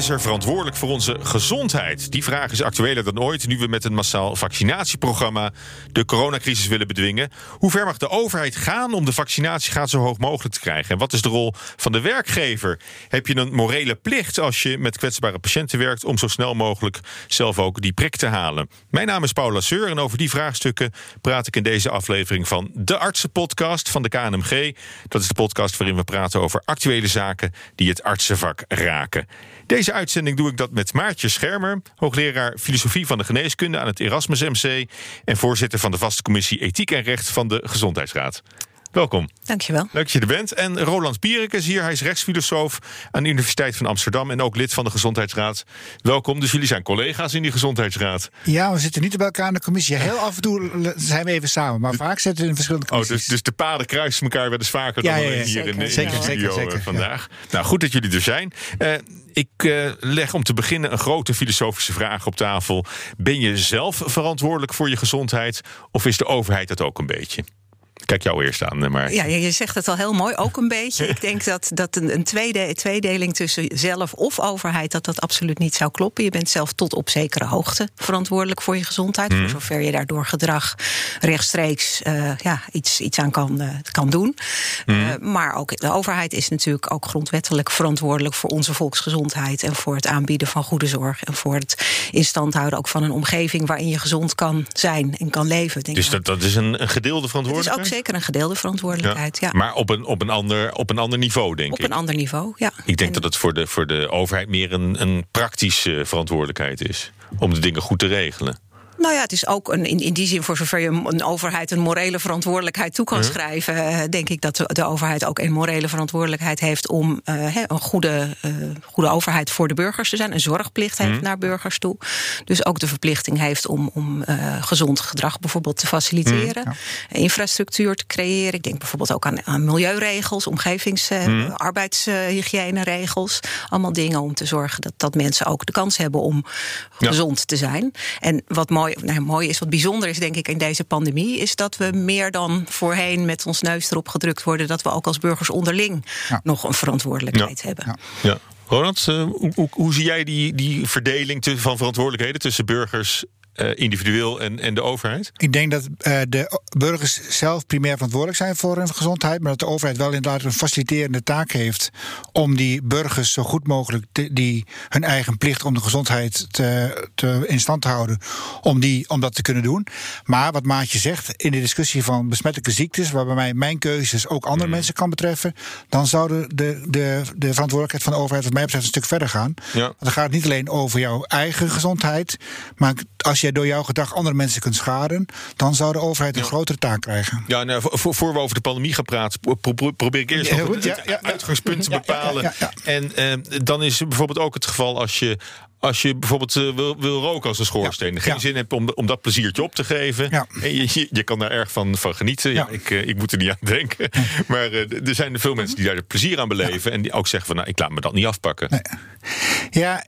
is er verantwoordelijk voor onze gezondheid? Die vraag is actueler dan ooit nu we met een massaal vaccinatieprogramma de coronacrisis willen bedwingen. Hoe ver mag de overheid gaan om de vaccinatiegraad zo hoog mogelijk te krijgen? En wat is de rol van de werkgever? Heb je een morele plicht als je met kwetsbare patiënten werkt om zo snel mogelijk zelf ook die prik te halen? Mijn naam is Paula Seur en over die vraagstukken praat ik in deze aflevering van de Artsenpodcast van de KNMG. Dat is de podcast waarin we praten over actuele zaken die het artsenvak raken. Deze uitzending doe ik dat met Maartje Schermer, hoogleraar filosofie van de geneeskunde aan het Erasmus MC en voorzitter van de vaste commissie Ethiek en Recht van de Gezondheidsraad. Welkom. Dankjewel. Leuk dat je er bent. En Roland Pierik is hier. Hij is rechtsfilosoof aan de Universiteit van Amsterdam en ook lid van de Gezondheidsraad. Welkom. Dus jullie zijn collega's in die Gezondheidsraad. Ja, we zitten niet bij elkaar in de commissie. Heel af en toe zijn we even samen, maar vaak zitten we in verschillende commissies. Oh, dus, dus de paden kruisen elkaar wel eens vaker Ja, dan ja, ja, hier zeker. in de, in Zeker, de zeker, studio zeker, eh, vandaag. Nou, goed dat jullie er zijn. Eh, ik eh, leg om te beginnen een grote filosofische vraag op tafel. Ben je zelf verantwoordelijk voor je gezondheid of is de overheid dat ook een beetje? Kijk jou eerst aan, eh, maar. Ja, je zegt het al heel mooi, ook een beetje. Ik denk dat, dat een, een tweede, tweedeling tussen zelf of overheid... dat dat absoluut niet zou kloppen. Je bent zelf tot op zekere hoogte verantwoordelijk voor je gezondheid... voor zover je daardoor gedrag rechtstreeks eh, ja, iets, iets aan kan, eh, kan doen. Eh, maar ook de overheid is natuurlijk ook grondwettelijk verantwoordelijk... voor onze volksgezondheid en voor het aanbieden van goede zorg... en voor het in stand houden ook van een omgeving... waarin je gezond kan zijn en kan leven. Denk Dus dat, dat is een, een gedeelde verantwoordelijkheid? Zeker een gedeelde verantwoordelijkheid, ja. Maar op een, op, een ander, op een ander niveau, denk Op ik. een ander niveau, ja. Ik denk En- dat het voor de, voor de overheid meer een, een praktische verantwoordelijkheid is. Om de dingen goed te regelen. Nou ja, het is ook een, in, in die zin, voor zover je een overheid een morele verantwoordelijkheid toe kan schrijven, eh, denk ik dat de, de overheid ook een morele verantwoordelijkheid heeft om eh, een goede, eh, goede overheid voor de burgers te zijn. Een zorgplicht heeft naar burgers toe. Dus ook de verplichting heeft om, om gezond gedrag bijvoorbeeld te faciliteren, infrastructuur te creëren. Ik denk bijvoorbeeld ook aan, aan milieuregels, omgevings- eh, arbeidshygiëneregels. Allemaal dingen om te zorgen dat, dat mensen ook de kans hebben om gezond te zijn. En wat mooi, nou, mooi is, wat bijzonder is, denk ik, in deze pandemie, is dat we meer dan voorheen met ons neus erop gedrukt worden dat we ook als burgers onderling Ja. nog een verantwoordelijkheid hebben. Ja. Ja. Ronald, eh, hoe, hoe, hoe zie jij die, die verdeling van verantwoordelijkheden tussen burgers eh, individueel en, en de overheid? Ik denk dat eh, de burgers zelf primair verantwoordelijk zijn voor hun gezondheid, maar dat de overheid wel inderdaad een faciliterende taak heeft om die burgers zo goed mogelijk te- die hun eigen plicht om de gezondheid te, te, in stand te houden, om, die, om dat te kunnen doen. Maar wat Maatje zegt, in de discussie van besmettelijke ziektes, waarbij mij mijn keuzes ook andere mensen kan betreffen, dan zou de, de, de, de verantwoordelijkheid van de overheid, wat mij betreft, een stuk verder gaan. Ja. Want dan gaat het niet alleen over jouw eigen gezondheid. Maar als jij door jouw gedrag andere mensen kunt schaden. dan zou de overheid een grotere taak krijgen. Ja, nou, voor, voor, we over de pandemie gaan praten, pro- pro- probeer ik eerst nog goed, het, uitgangspunt te bepalen. En eh, dan is bijvoorbeeld ook het geval als je. Als je bijvoorbeeld eh, wil, wil roken als een schoorsteen, Ja, geen ja. zin hebt om, om dat pleziertje op te geven. Ja. En je, je, kan daar erg van, van genieten. Ja. Ik, eh, ik moet er niet aan denken. Maar eh, er zijn veel mensen die daar plezier aan beleven. En die ook zeggen van nou, ik laat me dat niet afpakken. Ja,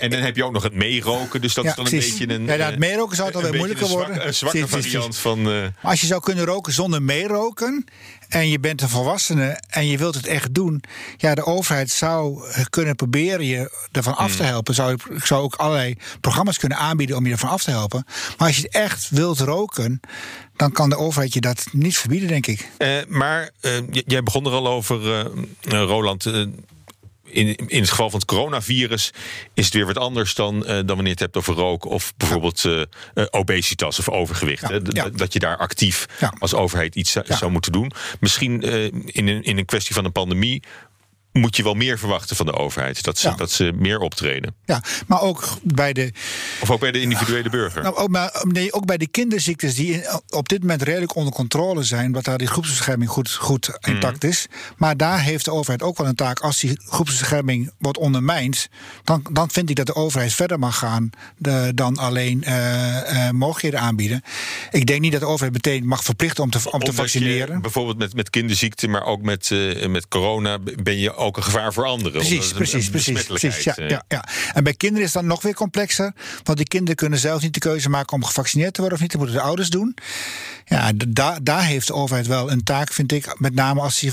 En dan heb je ook nog het meeroken. Dus dat is dan een precies. beetje een. Ja, nou, het meeroken zou het alweer beetje moeilijker een worden. Een zwakke Precies, precies. variant van. als je zou kunnen roken zonder meeroken. En je bent een volwassene en je wilt het echt doen. ja, de overheid zou kunnen proberen je ervan af te Hmm. helpen. Zou, zou ook allerlei programma's kunnen aanbieden om je ervan af te helpen. Maar als je het echt wilt roken. dan kan de overheid je dat niet verbieden, denk ik. Eh, maar eh, jij begon er al over, eh, eh, Roland. In, in het geval van het coronavirus is het weer wat anders dan, eh, dan wanneer je het hebt over roken of bijvoorbeeld eh, eh, obesitas of overgewicht. Ja, ja. Dat je daar actief als overheid iets zou- moeten doen. Misschien in, een, in een kwestie van een pandemie moet je wel meer verwachten van de overheid. Dat ze, Ja. dat ze meer optreden. Ja, maar ook bij de Of ook bij de individuele burger. Nou, ook, maar, nee, ook bij de kinderziektes die in- op dit moment redelijk onder controle zijn, omdat daar die groepsbescherming goed, goed intact is. Maar daar heeft de overheid ook wel een taak. Als die groepsbescherming wordt ondermijnd, dan, dan vind ik dat de overheid verder mag gaan de- dan alleen eh, eh, mogelijkheden aanbieden. Ik denk niet dat de overheid meteen mag verplichten om te, om te je vaccineren. bijvoorbeeld met, met kinderziekte, maar ook met, eh, met corona ben je ook een gevaar voor anderen. Precies, precies, precies. ja, eh, ja, ja. En bij kinderen is dat nog weer complexer. Want die kinderen kunnen zelf niet de keuze maken om gevaccineerd te worden of niet. Dat moeten de ouders doen. Ja, daar, daar heeft de overheid wel een taak, vind ik. Met name als die,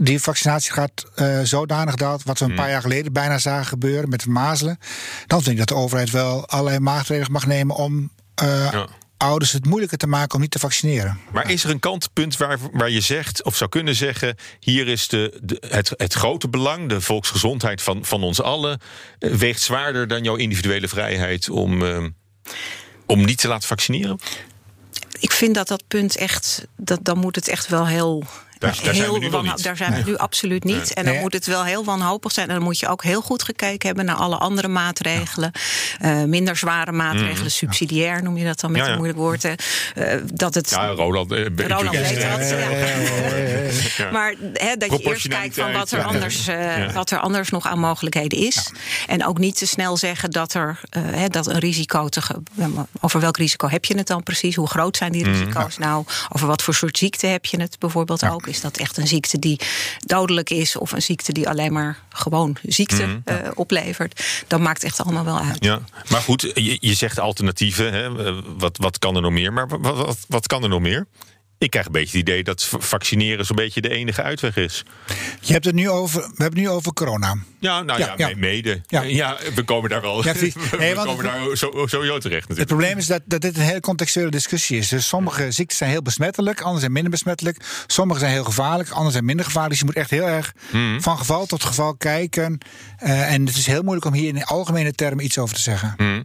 die vaccinatiegraad eh zodanig daalt. Wat we een paar jaar geleden bijna zagen gebeuren met de mazelen. Dan vind ik dat de overheid wel allerlei maatregelen mag nemen om eh, Ja. Ouders het moeilijker te maken om niet te vaccineren. Maar is er een kantpunt waar, waar je zegt, of zou kunnen zeggen: hier is de, de, het, het grote belang, de volksgezondheid van, van ons allen, eh, weegt zwaarder dan jouw individuele vrijheid om, eh, om niet te laten vaccineren? Ik vind dat dat punt echt, dat, dan moet het echt wel heel. Daar- daar zijn we nu wel wanho- niet. Daar zijn we nu absoluut niet. En dan Nee. moet het wel heel wanhopig zijn. En dan moet je ook heel goed gekeken hebben naar alle andere maatregelen. Eh, minder zware maatregelen, subsidiair noem je dat dan met. Ja, een moeilijk woord. Eh, dat het. Ja, Roland. eh, weet dat. ja. Maar hè, dat je eerst kijkt van wat er, anders, eh, Ja. wat er anders nog aan mogelijkheden is. En ook niet te snel zeggen dat er eh, hè, dat een risico te. ge- Over welk risico heb je het dan precies? Hoe groot zijn die risico's nou? Over wat voor soort ziekte heb je het bijvoorbeeld ook? Is dat echt een ziekte die dodelijk is of een ziekte die alleen maar gewoon ziekte eh, oplevert? Dat maakt echt allemaal wel uit. Ja, maar goed, je, je zegt alternatieven. Hè? eh, Wat, wat kan er nog meer? Maar wat, wat, wat kan er nog meer? Ik krijg een beetje het idee dat vaccineren zo'n beetje de enige uitweg is. Je hebt het nu over, we hebben het nu over corona. Ja, nou Ja, ja, ja. me- mede. Ja. Ja. we komen daar wel. Ja, precies. we Nee, komen daar zo, sowieso terecht Het probleem is dat, dat dit een hele contextuele discussie is. Dus sommige ziektes zijn heel besmettelijk, andere zijn minder besmettelijk. Sommige zijn heel gevaarlijk, andere zijn minder gevaarlijk. Dus je moet echt heel erg Hmm. van geval tot geval kijken. Eh, en het is heel moeilijk om hier in algemene termen iets over te zeggen. Hmm.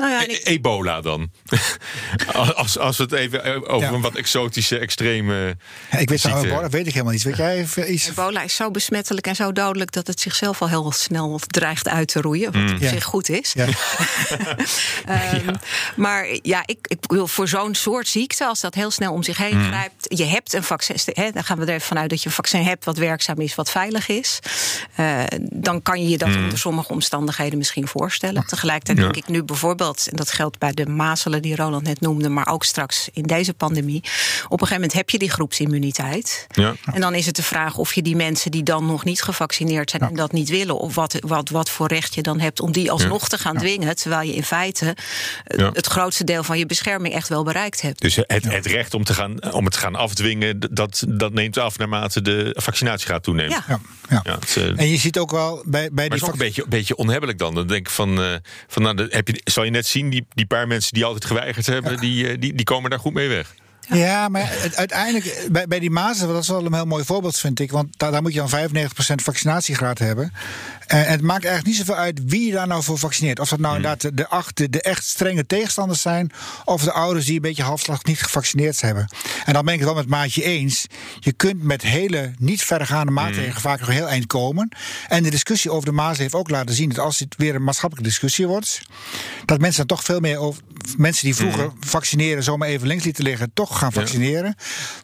Nou ja, E- ik- Ebola dan. als, als we het even eh, over Ja. een wat exotische, extreme. Ik weet, ziekte- dat weet ik helemaal niet. Weet jij even iets? Ebola is zo besmettelijk en zo dodelijk dat het zichzelf al heel snel dreigt uit te roeien. Wat op Ja. zich goed is. Ja. Ehm, Maar ja, ik, ik wil voor zo'n soort ziekte, als dat heel snel om zich heen grijpt. Je hebt een vaccin. Hè, dan gaan we er even vanuit dat je een vaccin hebt wat werkzaam is, wat veilig is. Eh, dan kan je je dat onder sommige omstandigheden misschien voorstellen. Tegelijkertijd Ja. denk ik nu bijvoorbeeld, en dat geldt bij de mazelen die Roland net noemde, maar ook straks in deze pandemie. Op een gegeven moment heb je die groepsimmuniteit. Ja. En dan is het de vraag of je die mensen die dan nog niet gevaccineerd zijn en dat niet willen, of wat, wat, wat voor recht je dan hebt om die alsnog te gaan dwingen. Terwijl je in feite eh, Ja. het grootste deel van je bescherming echt wel bereikt hebt. Dus het, het recht om, te gaan, om het te gaan afdwingen, dat, dat neemt af naarmate de vaccinatiegraad toeneemt. Ja. Ja, ja. Ja, het, eh, En je ziet ook wel bij, bij Maar die is ook een beetje, een beetje onhebbelijk dan. Dan denk ik van, eh, van nou, heb je, zal je net zien, die, die paar mensen die altijd geweigerd hebben, die, eh, die, die komen daar goed mee weg. Ja, maar het- uiteindelijk, bij, bij die mazelen, dat is wel een heel mooi voorbeeld, vind ik. Want daar, daar moet je dan 95% vaccinatiegraad hebben. En het maakt eigenlijk niet zoveel uit wie je daar nou voor vaccineert. Of dat nou inderdaad de, acht- de echt strenge tegenstanders zijn. Of de ouders die een beetje halfslag niet gevaccineerd hebben. En dan ben ik het wel met Maatje eens. Je kunt met hele niet verregaande maatregelen vaak nog heel eind komen. En de discussie over de mazelen heeft ook laten zien dat als dit weer een maatschappelijke discussie wordt. dat mensen dan toch veel meer over. Mensen die vroeger vaccineren zomaar even links lieten liggen. toch gaan vaccineren.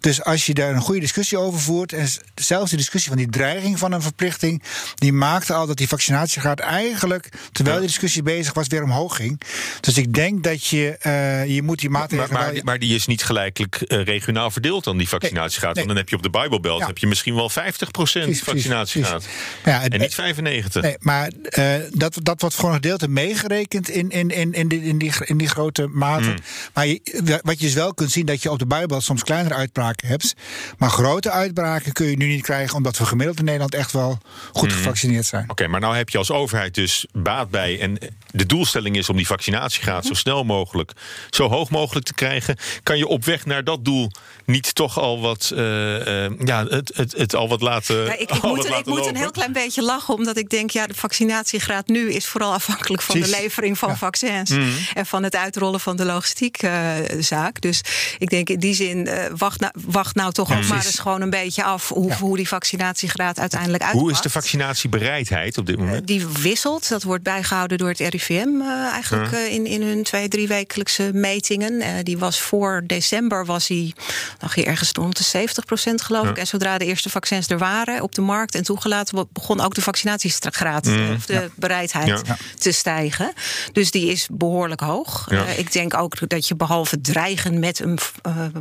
Dus als je daar een goede discussie over voert. en zelfs de discussie van die dreiging van een verplichting. die maakte al dat die vaccinatiegraad eigenlijk. terwijl die discussie bezig was, weer omhoog ging. Dus ik denk dat je. eh, je moet die Maar, maatregelen. maar, wel- maar die is niet gelijkelijk eh, regionaal verdeeld dan, die vaccinatiegraad. Nee. Want dan heb je op de Bijbelbelt Ja. heb je misschien wel 50% Precies, precies, vaccinatiegraad. precies. Ja, het- en niet 95. Nee, maar eh, dat, dat wordt voor een gedeelte meegerekend in, in, in, in, die, in, die, in die grote mate. Hmm. Maar je- wat je dus wel kunt zien, dat je op de Bijbel soms kleinere uitbraken hebt. Maar grote uitbraken kun je nu niet krijgen, omdat we gemiddeld in Nederland echt wel goed Hmm. gevaccineerd zijn. Oké, maar nou heb je als overheid dus baat bij. En de doelstelling is om die vaccinatiegraad zo snel mogelijk, zo hoog mogelijk te krijgen. Kan je op weg naar dat doel niet toch al wat, eh, eh, ja, het, het, het al wat laten. Ja, ik, ik al wat moet, een- ik moet een heel klein beetje lachen, omdat ik denk, ja, de vaccinatiegraad nu is vooral afhankelijk van de levering van Ja. vaccins Mhm. en van het van de logistiekzaak. dus ik denk in die zin, eh, wacht, nou, wacht nou toch ook maar eens gewoon een beetje af hoe, hoe die vaccinatiegraad uiteindelijk uitpakt. Hoe is de vaccinatiebereidheid op dit moment? Die wisselt. Dat wordt bijgehouden door het RIVM eh, eigenlijk eh, in, in hun twee, drie wekelijkse metingen. Eh, die was voor december was die, lag hier ergens rond de 70 procent geloof ik. En zodra de eerste vaccins er waren op de markt en toegelaten, begon ook de vaccinatiegraad, eh, of de bereidheid te stijgen. Dus die is behoorlijk hoog. Ik denk ook dat je behalve dreigen met, een,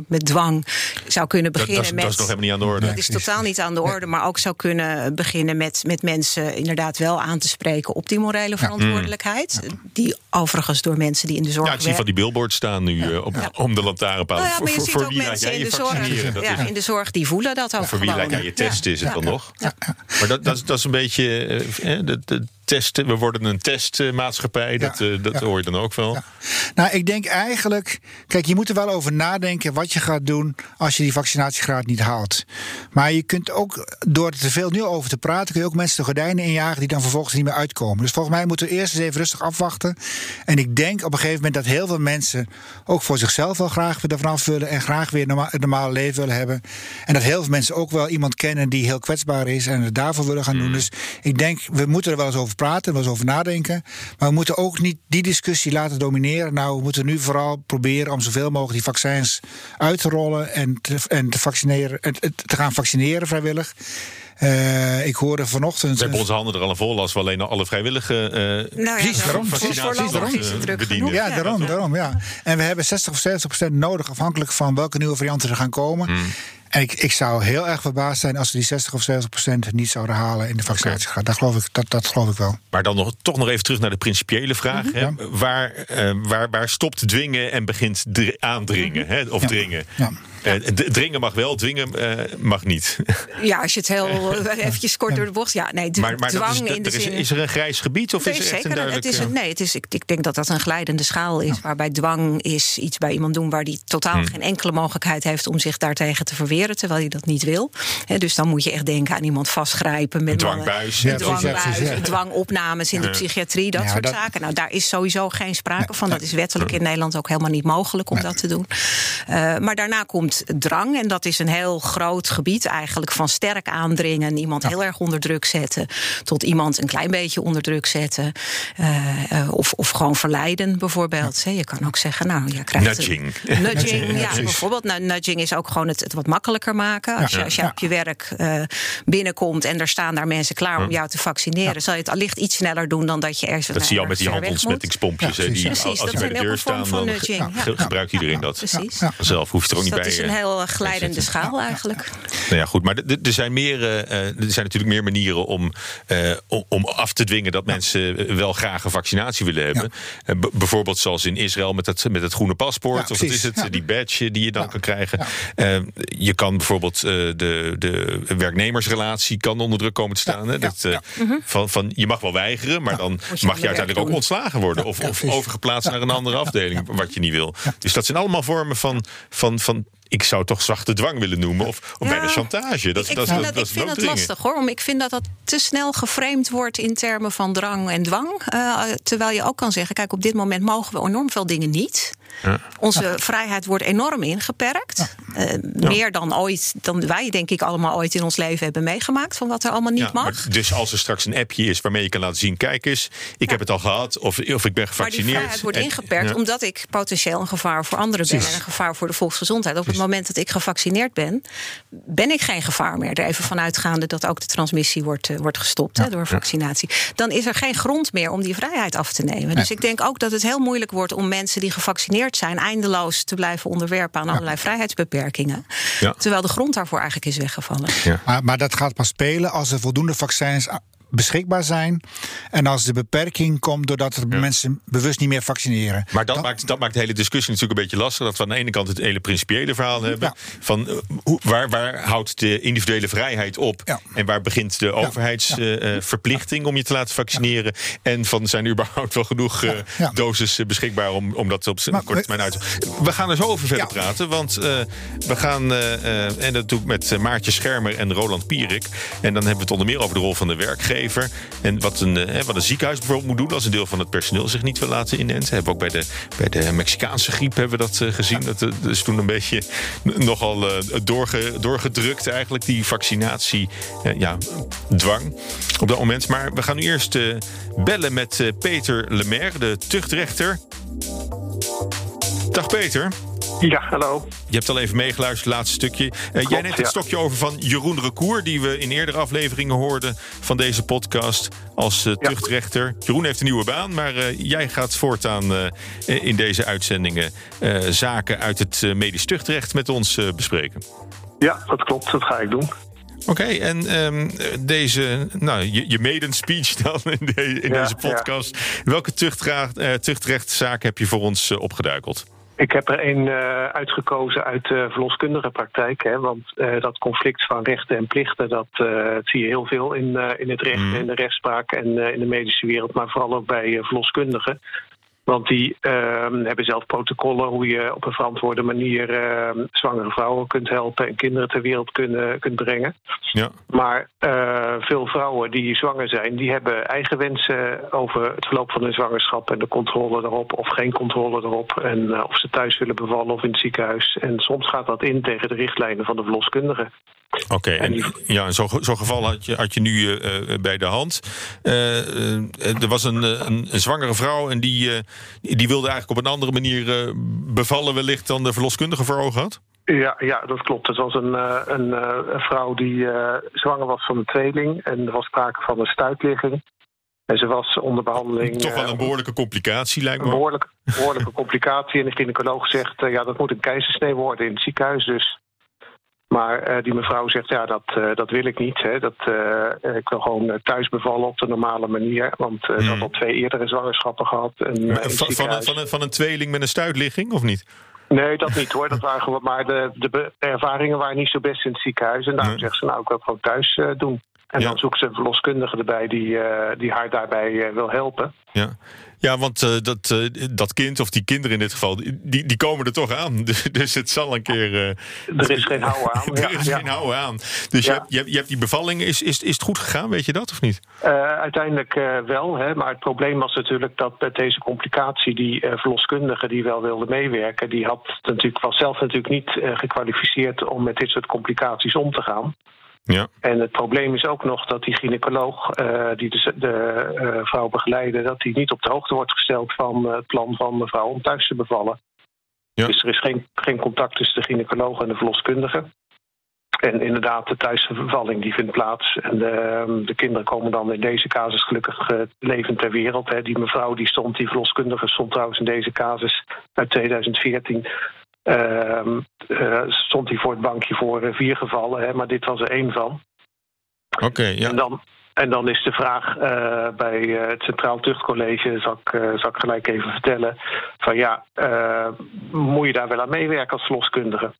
met dwang zou kunnen beginnen dat, met. Dat is nog helemaal niet aan de orde. Dat is totaal niet aan de orde, maar ook zou kunnen beginnen met, met mensen inderdaad wel aan te spreken op die morele verantwoordelijkheid. Die overigens door mensen die in de zorg. Ja, ik zie van die billboards staan nu op, om de lantaarnpaal. Nou ja, maar je ziet ook mensen in de zorg. Ja, in de zorg die voelen dat ook. Voor wie lijkt aan je testen is het dan nog. Maar dat, dat, dat is een beetje. Eh, de, de, testen. We worden een testmaatschappij. Dat, ja, dat hoor je dan ook wel. Nou, ik denk eigenlijk. Kijk, je moet er wel over nadenken wat je gaat doen als je die vaccinatiegraad niet haalt. Maar je kunt ook, door er te veel nu over te praten, kun je ook mensen de gordijnen injagen die dan vervolgens niet meer uitkomen. Dus volgens mij moeten we eerst eens even rustig afwachten. En ik denk op een gegeven moment dat heel veel mensen ook voor zichzelf wel graag weer ervan af willen en graag weer norma een normale leven willen hebben. En dat heel veel mensen ook wel iemand kennen die heel kwetsbaar is en het daarvoor willen gaan doen. Dus ik denk, we moeten er wel eens over praten, wel eens over nadenken. Maar we moeten ook niet die discussie laten domineren. Nou, we moeten nu vooral proberen om zoveel mogelijk die vaccins uit te rollen en en te, vaccineren, te gaan vaccineren vrijwillig. Uh, ik hoorde vanochtend. We hebben onze handen er al aan vol als we alleen alle vrijwillige uh, nou ja, daarom, vaccinaties daarom. bedienen. Ja, daarom, daarom. Ja. En we hebben 60 of 70 procent nodig, afhankelijk van welke nieuwe varianten er gaan komen. Hmm. En ik, ik zou heel erg verbaasd zijn als we die 60 of 70 procent niet zouden halen in de vaccinatiegraad. Dat, geloof ik, dat, dat geloof ik wel. Maar dan nog, toch nog even terug naar de principiële vraag. Mm -hmm. hè? Waar, uh, waar, waar stopt dwingen en begint aandringen? -hmm. hè? Of ja. dringen? Ja. Uh, dringen mag wel, dwingen uh, mag niet. Ja, als je het heel eventjes kort door de bocht. Ja, nee, maar, maar dwang is, in de is, zin... is er een grijs gebied of nee, is er echt zeker, een duidelijk... Het is een, nee, het is, ik, ik denk dat dat een glijdende schaal is. Waarbij dwang is iets bij iemand doen waar die totaal hmm. geen enkele mogelijkheid heeft om zich daartegen te verweren, terwijl hij dat niet wil. He, dus dan moet je echt denken aan iemand vastgrijpen met een dwangbuis, een dwangbuis, ja, dwangopnames in de psychiatrie, dat ja, soort dat... zaken. Nou, daar is sowieso geen sprake van. Dat is wettelijk in Nederland ook helemaal niet mogelijk om dat te doen. Uh, maar daarna komt drang en dat is een heel groot gebied eigenlijk van sterk aandringen, iemand heel erg onder druk zetten, tot iemand een klein beetje onder druk zetten, uh, uh, of, of gewoon verleiden bijvoorbeeld. Je kan ook zeggen, nou, je krijgt nudging. Een, nudging, ja, bijvoorbeeld. Nou, nudging is ook gewoon het, het wat makkelijker maken. Als je, als je op je werk uh, binnenkomt en er staan daar mensen klaar om jou te vaccineren, zal je het allicht iets sneller doen dan dat je ergens. Dat zie je al met die handontsmettingspompjes. die, precies, als dat die bij de deur staan, dan gebruikt iedereen dat. Precies. Zelf hoeft er ook dus niet bij. Een heel glijdende schaal eigenlijk. Nou ja, goed. Maar er zijn, meer, er zijn natuurlijk meer manieren om, om af te dwingen dat mensen wel graag een vaccinatie willen hebben. Bijvoorbeeld zoals in Israël met het, met het groene paspoort. of wat is het? Die badge die je dan kan krijgen. Je kan bijvoorbeeld de, de werknemersrelatie kan onder druk komen te staan. Dat, van, van, je mag wel weigeren, maar dan mag je uiteindelijk ook ontslagen worden. Of, of overgeplaatst naar een andere afdeling, wat je niet wil. Dus dat zijn allemaal vormen van, van, van ik zou toch zachte dwang willen noemen. Of, of bijna chantage. Dat, ik dat, vind, dat, dat, ik vind het lastig hoor. Omdat ik vind dat dat te snel geframed wordt in termen van drang en dwang. Uh, terwijl je ook kan zeggen: kijk, op dit moment mogen we enorm veel dingen niet. Ja. Onze ja. vrijheid wordt enorm ingeperkt. Uh, meer dan ooit, dan wij denk ik allemaal ooit in ons leven hebben meegemaakt. Van wat er allemaal niet mag. dus als er straks een appje is waarmee je kan laten zien: kijk eens, ik heb het al gehad. Of, of ik ben gevaccineerd. Maar die vrijheid wordt en, ingeperkt omdat ik potentieel een gevaar voor anderen ben. En een gevaar voor de volksgezondheid. Op het moment dat ik gevaccineerd ben, ben ik geen gevaar meer. Er even vanuitgaande dat ook de transmissie wordt, uh, wordt gestopt door vaccinatie. Dan is er geen grond meer om die vrijheid af te nemen. Dus ik denk ook dat het heel moeilijk wordt om mensen die gevaccineerd zijn eindeloos te blijven onderwerpen aan allerlei ja. vrijheidsbeperkingen. Ja. Terwijl de grond daarvoor eigenlijk is weggevallen. Maar, maar dat gaat pas spelen als er voldoende vaccins beschikbaar zijn. En als de beperking komt doordat er ja. mensen bewust niet meer vaccineren. Maar dat, dan, maakt, dat maakt de hele discussie natuurlijk een beetje lastig. Dat we aan de ene kant het hele principiële verhaal hebben. Ja. Van uh, hoe, waar, waar houdt de individuele vrijheid op? Ja. En waar begint de overheidsverplichting uh, om je te laten vaccineren? En van zijn er überhaupt wel genoeg uh, doses beschikbaar om, om dat op maar, korte termijn uit te We gaan er zo over verder praten. Want we gaan, en dat doe ik met Maartje Schermer en Roland Pierik. En dan hebben we het onder meer over de rol van de werkgever. En wat een, eh, wat een ziekenhuis bijvoorbeeld moet doen als een deel van het personeel zich niet wil laten inenten. Hebben we ook bij de, bij de Mexicaanse griep hebben we dat uh, gezien. Dat, dat is toen een beetje nogal uh, doorge, doorgedrukt eigenlijk, die vaccinatie. ja, dwang op dat moment. Maar we gaan nu eerst bellen met Peter Lemaire, de tuchtrechter. Dag Peter. Ja, hallo. Je hebt al even meegeluisterd, het laatste stukje. Uh, jij neemt het stokje over van Jeroen Recour, die we in eerdere afleveringen hoorden van deze podcast als uh, tuchtrechter. Jeroen heeft een nieuwe baan, maar uh, jij gaat voortaan in deze uitzendingen zaken uit het medisch tuchtrecht met ons bespreken. Ja, dat klopt, dat ga ik doen. Oké, en um, deze, nou, je, je maiden speech dan in, in deze podcast. Welke tuchtrechtzaak heb je voor ons opgeduikeld? Ik heb er een uh, uitgekozen uit de verloskundige praktijk. Hè, want uh, dat conflict van rechten en plichten, dat, uh, dat zie je heel veel in, in het recht, mm. in de rechtspraak en in de medische wereld, maar vooral ook bij verloskundigen. Want die uh, hebben zelf protocollen hoe je op een verantwoorde manier uh, zwangere vrouwen kunt helpen en kinderen ter wereld kunnen, kunt brengen. Ja. Maar uh, veel vrouwen die zwanger zijn, die hebben eigen wensen over het verloop van hun zwangerschap en de controle erop of geen controle erop. En uh, of ze thuis willen bevallen of in het ziekenhuis. En soms gaat dat in tegen de richtlijnen van de verloskundige. Oké, okay, en ja, zo'n zo geval had je, had je nu uh, bij de hand. Uh, er was een, een, een, zwangere vrouw en die, die wilde eigenlijk op een andere manier bevallen, wellicht dan de verloskundige voor ogen had? Ja, ja, dat klopt. Het was een, een, een vrouw die zwanger was van een tweeling en er was sprake van een stuitligging. En ze was onder behandeling. Toch wel een behoorlijke complicatie, lijkt me. Een behoorlijke, behoorlijke complicatie. En de gynaecoloog zegt: ja, dat moet een keizersnee worden in het ziekenhuis. Dus maar uh, die mevrouw zegt, ja, dat, uh, dat wil ik niet. Hè. Dat, uh, ik wil gewoon thuis bevallen op de normale manier. Want hmm. dat al twee eerdere zwangerschappen gehad. En, van, van, een, van, een, van een tweeling met een stuitligging, of niet? Nee, dat niet hoor. Dat waren gewoon, maar de, de ervaringen waren niet zo best in het ziekenhuis. En daarom nee. zegt ze, nou, ik wil het gewoon thuis doen. En ja. dan zoekt ze een verloskundige erbij die, die haar daarbij wil helpen. Ja. Ja, want uh, dat, dat kind, of die kinderen in dit geval, die, die komen er toch aan. Dus, dus het zal een keer. Er is geen houden aan. er is ja. geen houden aan. Dus je, hebt, je, hebt, je hebt die bevalling. Is, is, is het goed gegaan? Weet je dat of niet? uiteindelijk wel. Hè, maar het probleem was natuurlijk dat met deze complicatie, die verloskundige die wel wilde meewerken, die had natuurlijk, was zelf natuurlijk niet gekwalificeerd om met dit soort complicaties om te gaan. Ja. En het probleem is ook nog dat die gynaecoloog uh, die de, de uh, vrouw begeleidde, dat die niet op de hoogte wordt gesteld van het plan van de vrouw om thuis te bevallen. Ja. Dus er is geen, geen contact tussen de gynaecoloog en de verloskundige. En inderdaad, de thuisbevalling die vindt plaats. En de, de, kinderen komen dan in deze casus gelukkig uh, levend ter wereld. Hè. Die mevrouw die stond, die verloskundige stond trouwens in deze casus uit 2014 Uh, uh, stond hij voor het bankje voor uh, vier gevallen, hè, maar dit was er één van. Oké, okay, ja. En dan, en dan is de vraag uh, bij het Centraal Tuchtcollege, zal ik, zal ik gelijk even vertellen, van ja, moet je daar wel aan meewerken als verloskundige?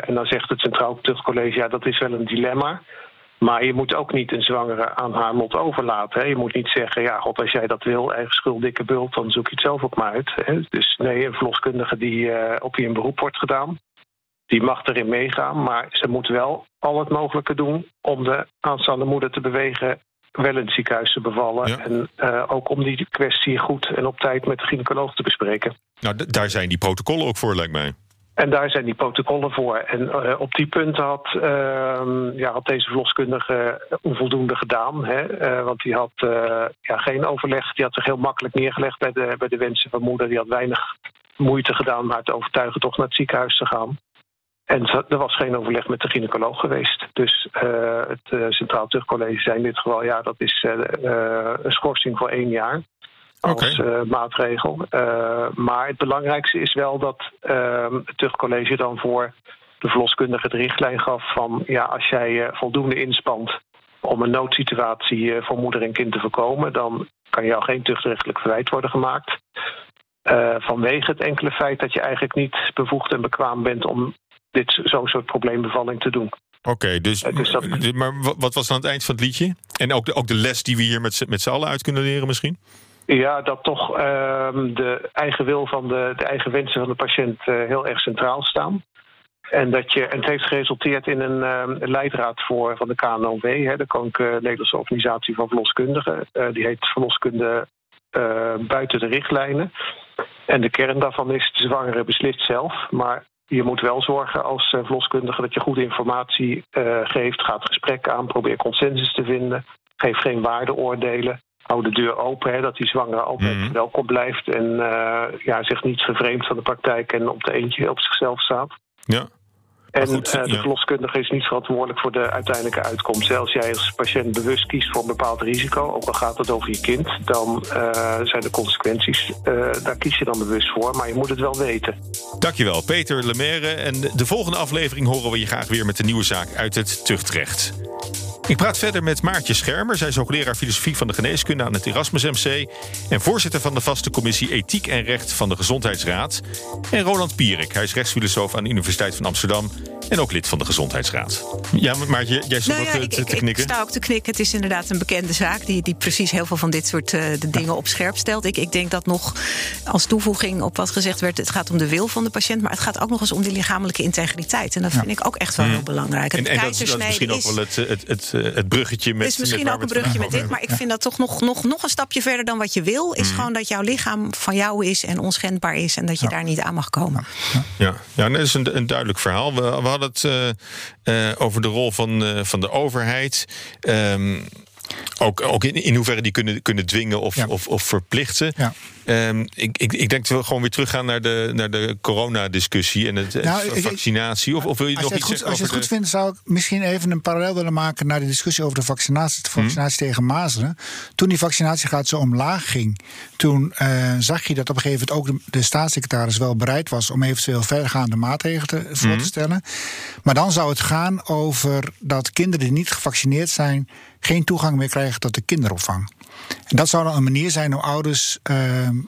en dan zegt het Centraal Tuchtcollege, ja, dat is wel een dilemma. Maar je moet ook niet een zwangere aan haar lot overlaten. Hè. Je moet niet zeggen, ja, god, als jij dat wil, eigen schuld, dikke bult, dan zoek je het zelf ook maar uit. Hè. Dus nee, een verloskundige die, uh, op wie een beroep wordt gedaan, die mag erin meegaan. Maar ze moet wel al het mogelijke doen om de aanstaande moeder te bewegen wel in het ziekenhuis te bevallen. Ja. En uh, ook om die kwestie goed en op tijd met de gynaecoloog te bespreken. Nou, daar zijn die protocollen ook voor, lijkt mij. En daar zijn die protocollen voor. En uh, op die punten had, uh, ja, had deze verloskundige onvoldoende gedaan. Hè? Uh, want die had ja, geen overleg. Die had zich heel makkelijk neergelegd bij de, bij de wensen van moeder. Die had weinig moeite gedaan om haar te overtuigen toch naar het ziekenhuis te gaan. En er was geen overleg met de gynaecoloog geweest. Dus het Centraal Tuchtcollege zei in dit geval... ja, dat is een schorsing voor één jaar als okay. uh, maatregel. Uh, maar het belangrijkste is wel dat uh, het tuchtcollege dan voor de verloskundige de richtlijn gaf van ja, als jij uh, voldoende inspant om een noodsituatie voor moeder en kind te voorkomen, dan kan jou geen tuchtrechtelijk verwijt worden gemaakt. vanwege het enkele feit dat je eigenlijk niet bevoegd en bekwaam bent om dit zo'n soort probleembevalling te doen. Oké, okay, dus, dus dat... maar wat was dan het eind van het liedje? En ook de, ook de les die we hier met, met z'n allen uit kunnen leren misschien? Ja, dat toch uh, de eigen wil van de, de eigen wensen van de patiënt uh, heel erg centraal staan. En, dat je, het heeft geresulteerd in een, uh, leidraad voor, van de KNOW, hè, de Koninklijke Nederlandse Organisatie van Verloskundigen. Uh, die heet Verloskunde buiten de richtlijnen. En de kern daarvan is: de zwangere beslist zelf. Maar je moet wel zorgen als verloskundige dat je goede informatie geeft, gaat gesprekken aan, probeer consensus te vinden, geef geen waardeoordelen. Hou de deur open, hè, dat die zwangere altijd Mhm. welkom blijft en eh, ja, zich niet vervreemdt van de praktijk en op de eentje op zichzelf staat. Ja. En goed, eh, de ja. verloskundige is niet verantwoordelijk voor de uiteindelijke uitkomst. Als jij als patiënt bewust kiest voor een bepaald risico, ook al gaat het over je kind, dan eh, zijn de consequenties, daar kies je dan bewust voor. Maar je moet het wel weten. Dankjewel, Peter Lemaire. En de volgende aflevering horen we je graag weer met de nieuwe zaak uit het tuchtrecht. Ik praat verder met Maartje Schermer. Zij is hoogleraar filosofie van de geneeskunde aan het Erasmus MC... en voorzitter van de vaste commissie Ethiek en Recht van de Gezondheidsraad. En Roland Pierik. Hij is rechtsfilosoof aan de Universiteit van Amsterdam... en ook lid van de Gezondheidsraad. Ja, Maartje, jij stond Nou ook ja, te, ik, te ik, ik knikken. sta ook te knikken. Het is inderdaad een bekende zaak die, die precies heel veel van dit soort eh, de dingen op scherp stelt. Ik, ik denk dat nog als toevoeging op wat gezegd werd, het gaat om de wil van de patiënt, maar het gaat ook nog eens om die lichamelijke integriteit. En dat vind ik ook echt wel heel belangrijk. En, dat, is- dat is keizersnede misschien ook wel het, het, het, het, het bruggetje met... is misschien met ook een brugje met dit, maar ik vind dat toch nog, nog, nog een stapje verder dan wat je wil. Is Mm. gewoon dat jouw lichaam van jou is en onschendbaar is en dat je daar niet aan mag komen. Ja, ja dat is een, een duidelijk verhaal. We, we hadden het eh, eh, over de rol van, eh, van de overheid. Ehm, ook ook in, in hoeverre die kunnen, kunnen dwingen of, Ja. of, of verplichten. Ja. Ehm, ik, ik, ik denk dat we gewoon weer teruggaan naar de, naar de coronadiscussie en het, Nou, vaccinatie. Of, of wil je Als nog je het iets goed, zeggen als je het goed vindt, zou ik misschien even een parallel willen maken naar de discussie over de vaccinatie, de vaccinatie tegen mazelen. Toen die vaccinatiegraad zo omlaag ging, toen eh, zag je dat op een gegeven moment ook de, de staatssecretaris wel bereid was om eventueel verdergaande maatregelen te, voor te stellen. Maar dan zou het gaan over dat kinderen die niet gevaccineerd zijn geen toegang meer krijgen tot de kinderopvang. En dat zou dan een manier zijn om ouders, eh,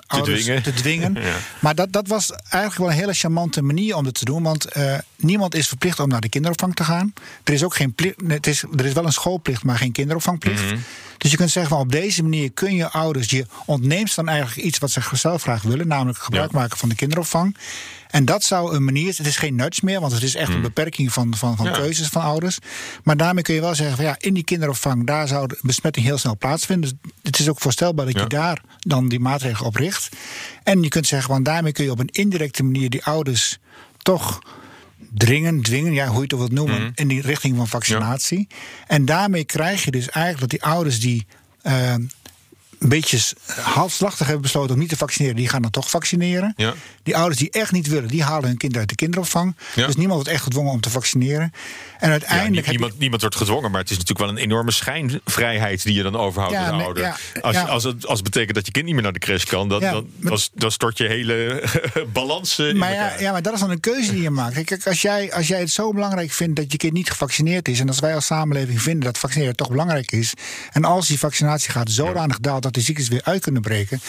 ouders dwingen. te dwingen. Ja. Maar dat, dat was eigenlijk wel een hele charmante manier om dat te doen. Want eh, niemand is verplicht om naar de kinderopvang te gaan. Er is ook geen plicht. nee, Het is, er is wel een schoolplicht, maar geen kinderopvangplicht. Mhm. Dus je kunt zeggen, van op deze manier kun je ouders. Je ontneemt dan eigenlijk iets wat ze zelf graag willen, namelijk gebruik Ja. maken van de kinderopvang. En dat zou een manier. Het is geen nudge meer, want het is echt een beperking van, van, van. Ja. keuzes van ouders. Maar daarmee kun je wel zeggen: van ja, in die kinderopvang, daar zou de besmetting heel snel plaatsvinden. Dus het is ook voorstelbaar dat Ja. je daar dan die maatregelen op richt. En je kunt zeggen: want daarmee kun je op een indirecte manier die ouders toch dringen, dwingen, ja, hoe je het ook wilt noemen, Mhm. in die richting van vaccinatie. En daarmee krijg je dus eigenlijk dat die ouders die. eh, een beetje halfslachtig hebben besloten om niet te vaccineren, die gaan dan toch vaccineren. Ja. Die ouders die echt niet willen, die halen hun kind uit de kinderopvang. Ja. Dus niemand wordt echt gedwongen om te vaccineren. En Ja, uiteindelijk. je- niemand, niemand wordt gedwongen, maar het is natuurlijk wel een enorme schijnvrijheid die je dan overhoudt als nee, ouder. ja, als, als, het, als het betekent dat je kind niet meer naar de crash kan, dan, Ja, dan, maar- dan, dan stort je hele balans eh, in Maar ja, elkaar. ja, maar dat is dan een keuze die je maakt. Kijk, als jij, als jij het zo belangrijk vindt dat je kind niet gevaccineerd is. en als wij als samenleving vinden dat vaccineren toch belangrijk is. en als die vaccinatie zodanig daalt ziektes weer uit kunnen breken.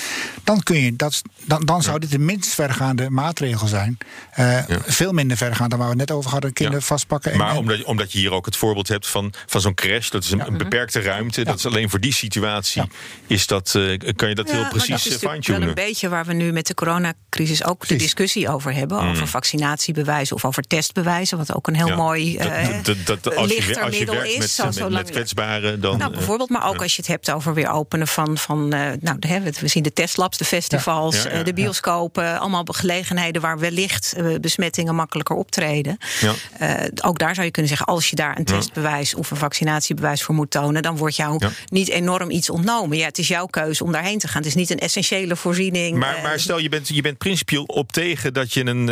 dan, kun je dat, dan, dan zou dit de minst vergaande maatregel zijn. Eh, Veel minder vergaand dan waar we het net over hadden: kinderen Ja. vastpakken. En, Maar omdat, je- omdat je hier ook het voorbeeld hebt van, van zo'n crash, dat is een, een beperkte ruimte. Dat is alleen voor die situatie. Is dat, eh, kan je dat Ja, heel precies dat is eh, natuurlijk fine-tunen? wel een beetje waar we nu met de coronacrisis ook de discussie over hebben. Over vaccinatiebewijzen of over testbewijzen. Wat ook een heel. Ja. mooi Dat- eh, dat- dat- dat- als je, lichter als je middel werkt is. met, kwetsbaren, dan. nou, eh, bijvoorbeeld, maar ook als je het hebt over weer openen van, van eh, nou, de- hè, we zien de testlabs, de festivals, Ja, ja, ja, eh, de bioscopen, allemaal gelegenheden waar wellicht eh, besmettingen makkelijker optreden. Ja. Ook daar zou je kunnen zeggen, als je daar een testbewijs of een vaccinatiebewijs voor moet tonen, dan wordt jou niet enorm iets ontnomen. Ja, het is jouw keuze om daarheen te gaan. Het is niet een essentiële voorziening. Maar, maar stel, je bent, je bent principieel op tegen dat je een,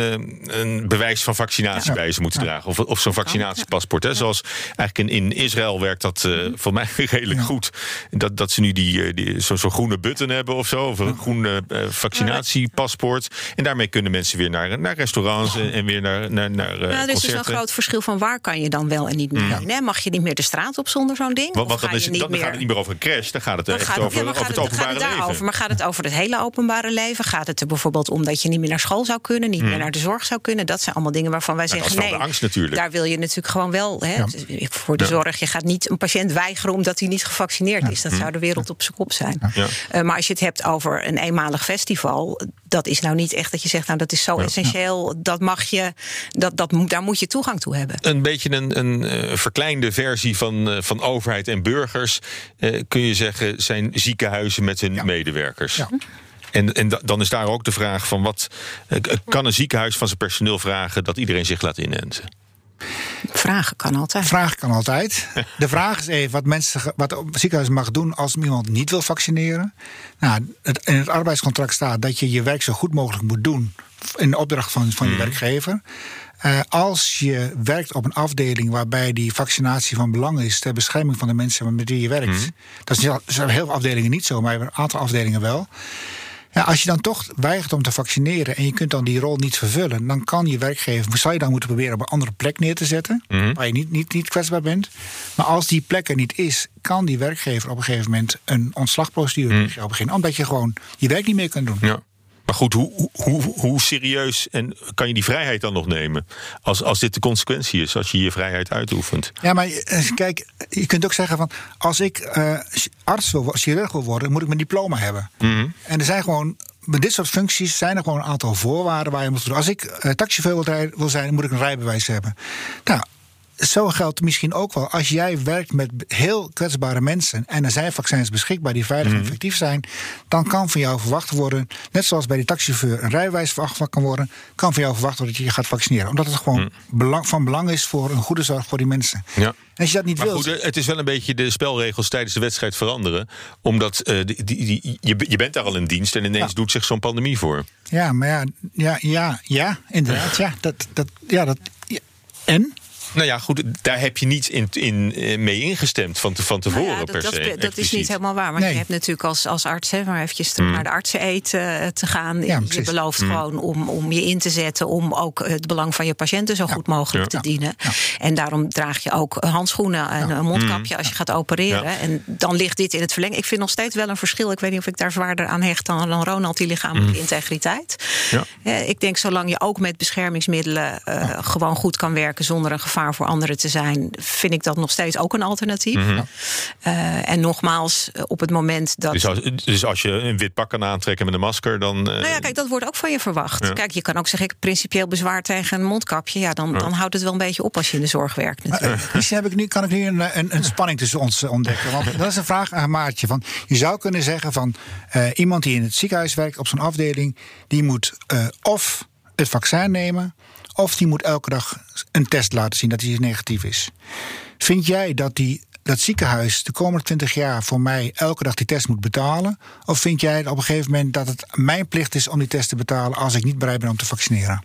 een bewijs van vaccinatie bij je moet dragen. Of, of zo'n vaccinatiepaspoort. Hè. Zoals eigenlijk in, in Israël werkt dat eh voor mij redelijk goed. Dat, dat ze nu die, die, zo'n zo'n groene button hebben of zo. Of een groen eh, vaccinatiepaspoort. En daarmee kunnen mensen weer naar, naar restaurants en, en weer naar, naar, naar eh, Nou, er is dus een groot verschil van waar kan je dan wel en niet meer hè? Mag je niet meer de straat op zonder zo'n ding? Want, dan, is, dan gaat het niet meer over een crash. Dan gaat het Dan echt gaat het, over, ja, over het openbare het leven. Maar gaat het over het hele openbare leven? Gaat het er bijvoorbeeld om dat je niet meer naar school zou kunnen, niet meer naar de zorg zou kunnen? Dat zijn allemaal dingen waarvan wij dat zeggen nee. de angst natuurlijk. Daar wil je natuurlijk gewoon wel hè, voor de Ja. zorg. Je gaat niet een patiënt weigeren omdat hij niet gevaccineerd is. Dat zou de wereld op zijn kop zijn. Hmm. Ja. Eh, maar als je het hebt over een eenmalig festival, dat is nou niet echt dat je zegt, nou dat is zo essentieel, dat mag je, dat, dat, daar moet je toegang toe hebben. een beetje een, een eh, verkleinde versie van, eh, van overheid en burgers. eh, kun je zeggen, zijn ziekenhuizen met hun medewerkers. Ja. En, en da- dan is daar ook de vraag van wat eh, kan een ziekenhuis van zijn personeel vragen dat iedereen zich laat inenten? Vragen kan altijd. Vragen kan altijd. De vraag is even wat, mensen, wat het ziekenhuis mag doen als iemand niet wil vaccineren. Nou, het, in het arbeidscontract staat dat je je werk zo goed mogelijk moet doen. in de opdracht van, van je Mhm. werkgever. Eh, als je werkt op een afdeling waarbij die vaccinatie van belang is ter bescherming van de mensen met wie je werkt. Mhm. Dat zijn heel veel afdelingen niet zo, maar een aantal afdelingen wel. Ja, als je dan toch weigert om te vaccineren en je kunt dan die rol niet vervullen, dan kan je werkgever, zou je dan moeten proberen op een andere plek neer te zetten, Mhm. waar je niet, niet, niet kwetsbaar bent. Maar als die plek er niet is, kan die werkgever op een gegeven moment een ontslagprocedure beginnen, omdat je gewoon je werk niet meer kunt doen. Ja. Maar goed, hoe, hoe, hoe serieus en kan je die vrijheid dan nog nemen? Als, als dit de consequentie is, als je je vrijheid uitoefent. Ja, maar eh, kijk, je kunt ook zeggen van als ik eh, arts wil, chirurg wil worden, moet ik mijn diploma hebben. En er zijn gewoon. Met dit soort functies zijn er gewoon een aantal voorwaarden waar je moet doen. Als ik eh, taxichauffeur wil zijn, moet ik een rijbewijs hebben. Nou, zo geldt misschien ook wel. Als jij werkt met heel kwetsbare mensen en er zijn vaccins beschikbaar die veilig en effectief zijn, dan kan van jou verwacht worden, net zoals bij die taxichauffeur een rijbewijs verwacht kan worden, kan van jou verwacht worden dat je je gaat vaccineren. Omdat het gewoon belang, van belang is voor een goede zorg voor die mensen. Ja. En als je dat niet Maar wilt. goed, eh, het is wel een beetje de spelregels tijdens de wedstrijd veranderen. Omdat eh, die, die, die- je, je bent daar al in dienst en ineens Ja. doet zich zo'n pandemie voor. Ja, maar ja, ja, ja, ja inderdaad. Ja, dat, dat, ja, dat. En? Nou ja, goed, daar heb je niet in, in, eh, mee ingestemd van, te, van tevoren Nou ja, per dat, se. dat, dat is niet helemaal waar. Maar Nee. je hebt natuurlijk als, als arts, hè, maar eventjes terug naar de artseneet eh, te gaan. Ja, je belooft gewoon om, om je in te zetten om ook het belang van je patiënten zo goed mogelijk Ja. te dienen. En daarom draag je ook handschoenen en een mondkapje als je gaat opereren. Ja. En dan ligt dit in het verleng. Ik vind nog steeds wel een verschil. Ik weet niet of ik daar zwaarder aan hecht dan, dan Ronald, die lichamelijke integriteit. Ja. Eh, ik denk zolang je ook met beschermingsmiddelen eh, gewoon goed kan werken zonder een gevaar voor anderen te zijn, vind ik dat nog steeds ook een alternatief. Eh, en nogmaals, eh, op het moment dat. Dus als, dus als je een wit pak kan aantrekken met een masker, dan. eh, nou ja, kijk, dat wordt ook van je verwacht. Ja. Kijk, je kan ook zeggen, ik principieel bezwaar tegen een mondkapje. Ja, dan, dan houdt het wel een beetje op als je in de zorg werkt. Natuurlijk. Misschien heb ik nu, kan ik nu een, een, een spanning tussen ons ontdekken. Want dat is een vraag aan Maartje. Van, je zou kunnen zeggen van eh, iemand die in het ziekenhuis werkt op zo'n afdeling, die moet eh, of het vaccin nemen, of die moet elke dag een test laten zien dat hij negatief is. Vind jij dat die dat ziekenhuis de komende 20 jaar voor mij elke dag die test moet betalen? Of vind jij op een gegeven moment dat het mijn plicht is om die test te betalen als ik niet bereid ben om te vaccineren?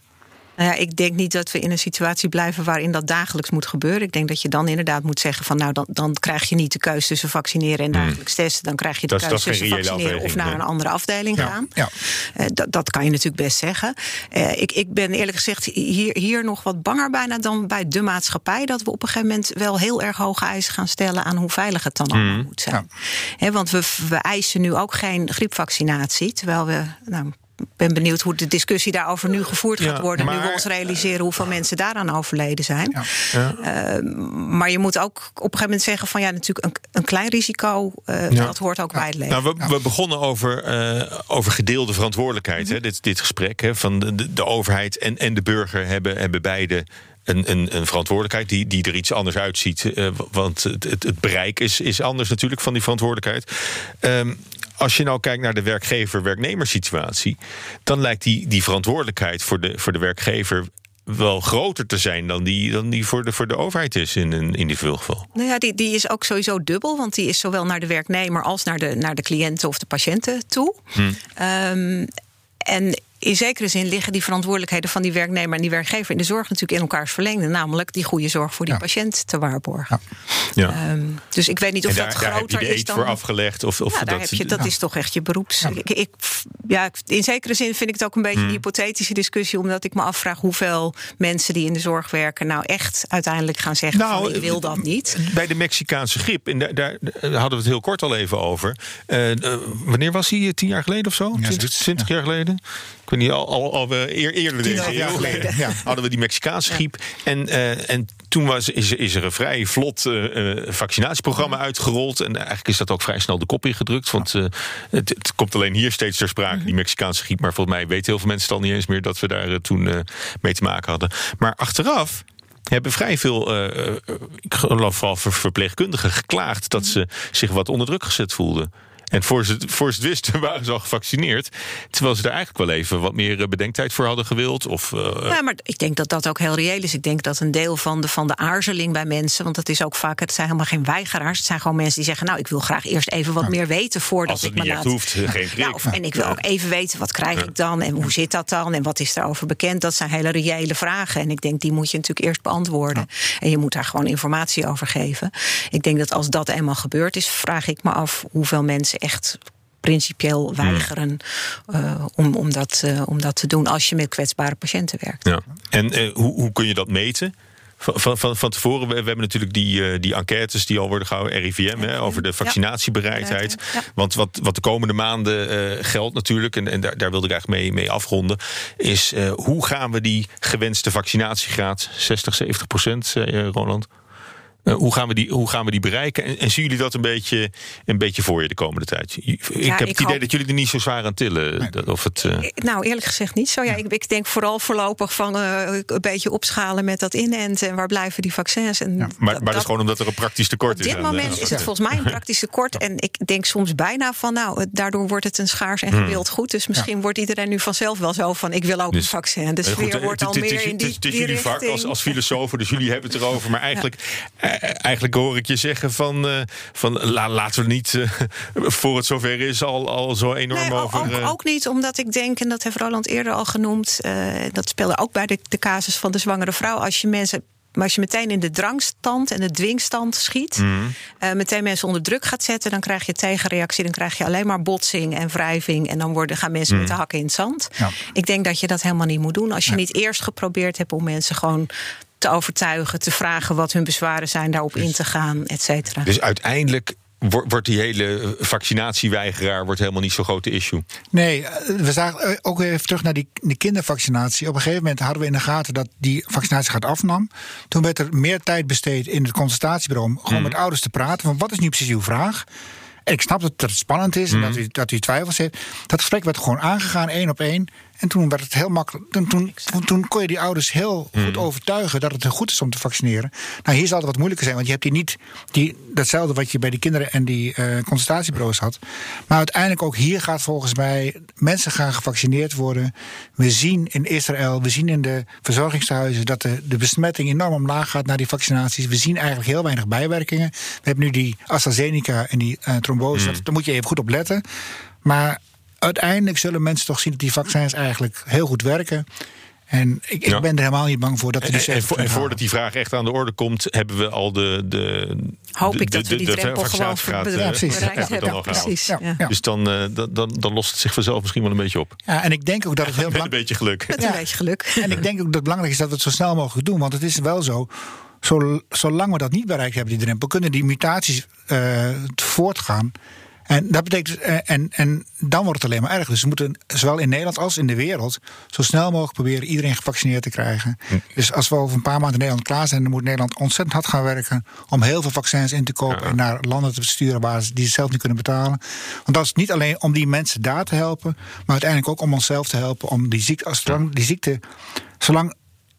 Nou ja, ik denk niet dat we in een situatie blijven waarin dat dagelijks moet gebeuren. Ik denk dat je dan inderdaad moet zeggen van nou, dan, dan krijg je niet de keuze tussen vaccineren en dagelijks testen. Dan krijg je de Hmm. Dat keuze tussen vaccineren of naar nee. een andere afdeling Ja, gaan. ja. Eh, dat, dat kan je natuurlijk best zeggen. Eh, ik, ik ben eerlijk gezegd hier, hier nog wat banger bijna dan bij de maatschappij. Dat we op een gegeven moment wel heel erg hoge eisen gaan stellen aan hoe veilig het dan allemaal moet zijn. Hè, want we, we eisen nu ook geen griepvaccinatie. Terwijl we. Nou, ben benieuwd hoe de discussie daarover nu gevoerd Ja, gaat worden. Nu we ons realiseren hoeveel mensen daaraan overleden zijn. Ja. Eh, maar je moet ook op een gegeven moment zeggen: van ja, natuurlijk een, een klein risico. eh, Ja. Dat hoort ook bij het leven. Nou, we, we begonnen over, eh, over gedeelde verantwoordelijkheid, hè, dit, dit gesprek. Hè, van de, de, de overheid en, en de burger hebben, hebben beide een, een, een verantwoordelijkheid die, die er iets anders uitziet. eh, want het, het, het bereik is, is anders natuurlijk van die verantwoordelijkheid. Ehm, als je nou kijkt naar de werkgever-werknemerssituatie, dan lijkt die, die verantwoordelijkheid voor de, voor de werkgever wel groter te zijn dan die, dan die voor, de, voor de overheid is in een individueel geval. Nou ja, die, die is ook sowieso dubbel. Want die is zowel naar de werknemer als naar de, naar de cliënten of de patiënten toe. Ehm, en in zekere zin liggen die verantwoordelijkheden van die werknemer en die werkgever in de zorg natuurlijk in elkaars verlengde. Namelijk die goede zorg voor die Ja. patiënt te waarborgen. Ja. Ehm, dus ik weet niet of daar, dat daar heb je groter de is eet dan. voor afgelegd. Of, of ja, daar dat, heb je, dat is toch echt je beroeps. Ik, ik, ja, in zekere zin vind ik het ook een beetje Hmm. een hypothetische discussie, omdat ik me afvraag hoeveel mensen die in de zorg werken nou echt uiteindelijk gaan zeggen: Nou, van, ik wil dat niet. Bij de Mexicaanse griep, en daar, daar hadden we het heel kort al even over. Eh, eh, wanneer was hij? Tien jaar geleden of zo? Ja, 20, zoiets, 20 jaar geleden? Weet niet, al, al, al we eer, eerder deze eeuw geleden, ja. hadden we die Mexicaanse griep. En, eh, en toen was, is, er- is er een vrij vlot eh, eh, vaccinatieprogramma uitgerold. En eigenlijk is dat ook vrij snel de kop ingedrukt. Want eh, het, het komt alleen hier steeds ter sprake, die Mexicaanse griep. Maar volgens mij weten heel veel mensen al niet eens meer dat we daar eh, toen eh, mee te maken hadden. Maar achteraf hebben vrij veel, eh, eh, ik geloof vooral ver- verpleegkundigen, geklaagd dat ze zich wat onder druk gezet voelden. En voor ze, voor ze het wisten waren ze al gevaccineerd. Terwijl ze er eigenlijk wel even wat meer eh, bedenktijd voor hadden gewild. Of, uh... Ja, maar ik denk dat dat ook heel reëel is. Ik denk dat een deel van de, van de aarzeling bij mensen... want dat is ook vaak, het zijn helemaal geen weigeraars. Het zijn gewoon mensen die zeggen... nou, ik wil graag eerst even wat meer weten voordat Als het ik me niet echt laat... hoeft, geen. Ja, of, en ik wil ook even weten, wat krijg ik dan? En hoe zit dat dan? En wat is daarover bekend? Dat zijn hele reële vragen. En ik denk, die moet je natuurlijk eerst beantwoorden. En je moet daar gewoon informatie over geven. Ik denk dat als dat eenmaal gebeurd is... vraag ik me af hoeveel mensen echt principieel weigeren uh, om, om, dat, uh, om dat te doen als je met kwetsbare patiënten werkt. Ja. En uh, hoe, hoe kun je dat meten? Van, van, van tevoren, we, we hebben natuurlijk die, die enquêtes die al worden gehouden, RIVM, hè, over de vaccinatiebereidheid. Ja. Want wat, wat de komende maanden geldt natuurlijk, en, en daar, daar wilde ik eigenlijk mee, mee afronden, is hoe gaan we die gewenste vaccinatiegraad, 60, 70 procent, Roland? Uh, hoe, gaan we die, hoe gaan we die bereiken? En, en, zien jullie dat een beetje, een beetje voor je de komende tijd? Ik ja, heb ik het idee hoop... dat jullie er niet zo zwaar aan tillen. Nee. Of het, uh... Nou, eerlijk gezegd niet zo. Ja, ik, ik, denk vooral voorlopig van uh, een beetje opschalen met dat inenten. En waar blijven die vaccins? En ja. Maar, dat, maar dat is gewoon omdat er een praktisch tekort is. Op dit moment is het volgens mij een praktisch tekort. En ik denk soms bijna van, nou, daardoor wordt het een schaars en gewild goed. Dus misschien wordt iedereen nu vanzelf wel zo van, ik wil ook dus, een vaccin. De sfeer goed, wordt al meer in die Het is jullie vak als, als filosofen, dus jullie hebben het erover. Maar eigenlijk eigenlijk hoor ik je zeggen van, uh, van la, laten we niet uh, voor het zover is al, al zo enorm nee, over. Ook, uh... ook, niet, omdat ik denk, en dat heeft Roland eerder al genoemd, dat speelde ook bij de, de casus van de zwangere vrouw. Als je mensen maar als je meteen in de drangstand en de dwingstand schiet, mm. uh, meteen mensen onder druk gaat zetten, dan krijg je tegenreactie. Dan krijg je alleen maar botsing en wrijving. En dan worden, gaan mensen mm. met de hakken in het zand. Ja. Ik denk dat je dat helemaal niet moet doen. Als je ja. niet eerst geprobeerd hebt om mensen gewoon te overtuigen, te vragen wat hun bezwaren zijn, daarop dus, in te gaan, et cetera. Dus uiteindelijk wordt die hele vaccinatieweigeraar wordt helemaal niet zo'n grote issue. Nee, we zagen ook even terug naar die, die kindervaccinatie. Op een gegeven moment hadden we in de gaten dat die vaccinatie gaat afnam. Toen werd er meer tijd besteed in het consultatiebureau om gewoon mm. met ouders te praten van wat is nu precies uw vraag. En ik snap dat het spannend is en mm. dat, u, dat u twijfels heeft. Dat gesprek werd gewoon aangegaan, één op één. En toen werd het heel makkelijk. Toen, toen, toen kon je die ouders heel goed Mm. overtuigen dat het goed is om te vaccineren. Nou, hier zal het wat moeilijker zijn, want je hebt hier niet die, datzelfde wat je bij die kinderen en die uh, consultatiebureaus had. Maar uiteindelijk ook hier gaat volgens mij mensen gaan gevaccineerd worden. We zien in Israël, we zien in de verzorgingstehuizen dat de, de besmetting enorm omlaag gaat naar die vaccinaties. We zien eigenlijk heel weinig bijwerkingen. We hebben nu die AstraZeneca en die uh, trombose. Mm. Daar moet je even goed op letten. Maar uiteindelijk zullen mensen toch zien dat die vaccins eigenlijk heel goed werken. En ik, ik Ja. ben er helemaal niet bang voor dat we die En, en, 70% vo- en halen. voordat die vraag echt aan de orde komt, hebben we al de. de Hoop de- ik dat de- we die de drempel gewoon eh, Ja, precies. bereikt hebben we dan hebben. Precies. Ja, Ja. ja. Dus dan, eh, dan, dan, dan lost het zich vanzelf misschien wel een beetje op. Ja, en ik denk ook dat het heel Met een belangrijk beetje geluk. Met een beetje geluk. En ik denk ook dat het belangrijk is dat we het zo snel mogelijk doen. Want het is wel zo. zo zolang we dat niet bereikt hebben, die drempel, kunnen die mutaties eh, voortgaan. En dat betekent. eh, en, en dan wordt het alleen maar erg. Dus we moeten zowel in Nederland als in de wereld zo snel mogelijk proberen iedereen gevaccineerd te krijgen. Dus als we over een paar maanden in Nederland klaar zijn, dan moet Nederland ontzettend hard gaan werken om heel veel vaccins in te kopen Ja. en naar landen te sturen waar ze die ze zelf niet kunnen betalen. Want dat is niet alleen om die mensen daar te helpen, maar uiteindelijk ook om onszelf te helpen om die ziekte, als die ziekte, zolang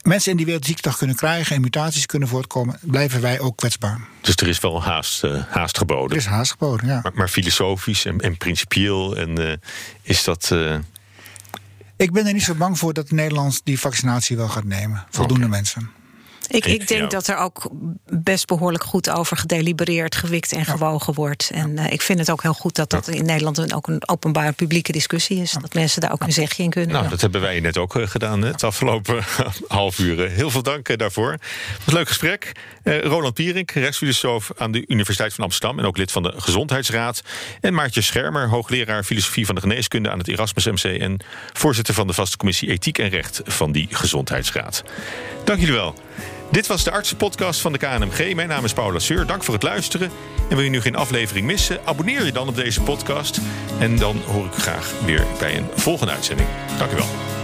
mensen in die wereld ziekte kunnen krijgen en mutaties kunnen voortkomen, blijven wij ook kwetsbaar. Dus er is wel haast, eh, haast Er geboden. is haast geboden, ja. Maar, maar filosofisch en, en principieel en, eh, is dat. eh, Ik ben er niet zo bang voor dat Nederland die vaccinatie wel gaat nemen. Voldoende mensen. Ik, Ik- denk dat er ook best behoorlijk goed over gedelibereerd, gewikt en gewogen wordt. En eh, ik vind het ook heel goed dat dat in Nederland een, ook een openbare publieke discussie is. Dat mensen daar ook een zegje in kunnen. nou, dat hebben wij net ook eh, gedaan hè, het afgelopen half uur. Eh, Heel veel dank daarvoor. Het was een leuk gesprek. Eh, Roland Pierink, rechtsfilosoof aan de Universiteit van Amsterdam... en ook lid van de Gezondheidsraad. En Maartje Schermer, hoogleraar filosofie van de geneeskunde... aan het Erasmus MC en voorzitter van de vaste commissie Ethiek en Recht... van die Gezondheidsraad. Dank jullie wel. Dit was de artsenpodcast van de KNMG. Mijn naam is Paula Seur. Dank voor het luisteren. En wil je nu geen aflevering missen? Abonneer je dan op deze podcast. En dan hoor ik graag weer bij een volgende uitzending. Dank u wel.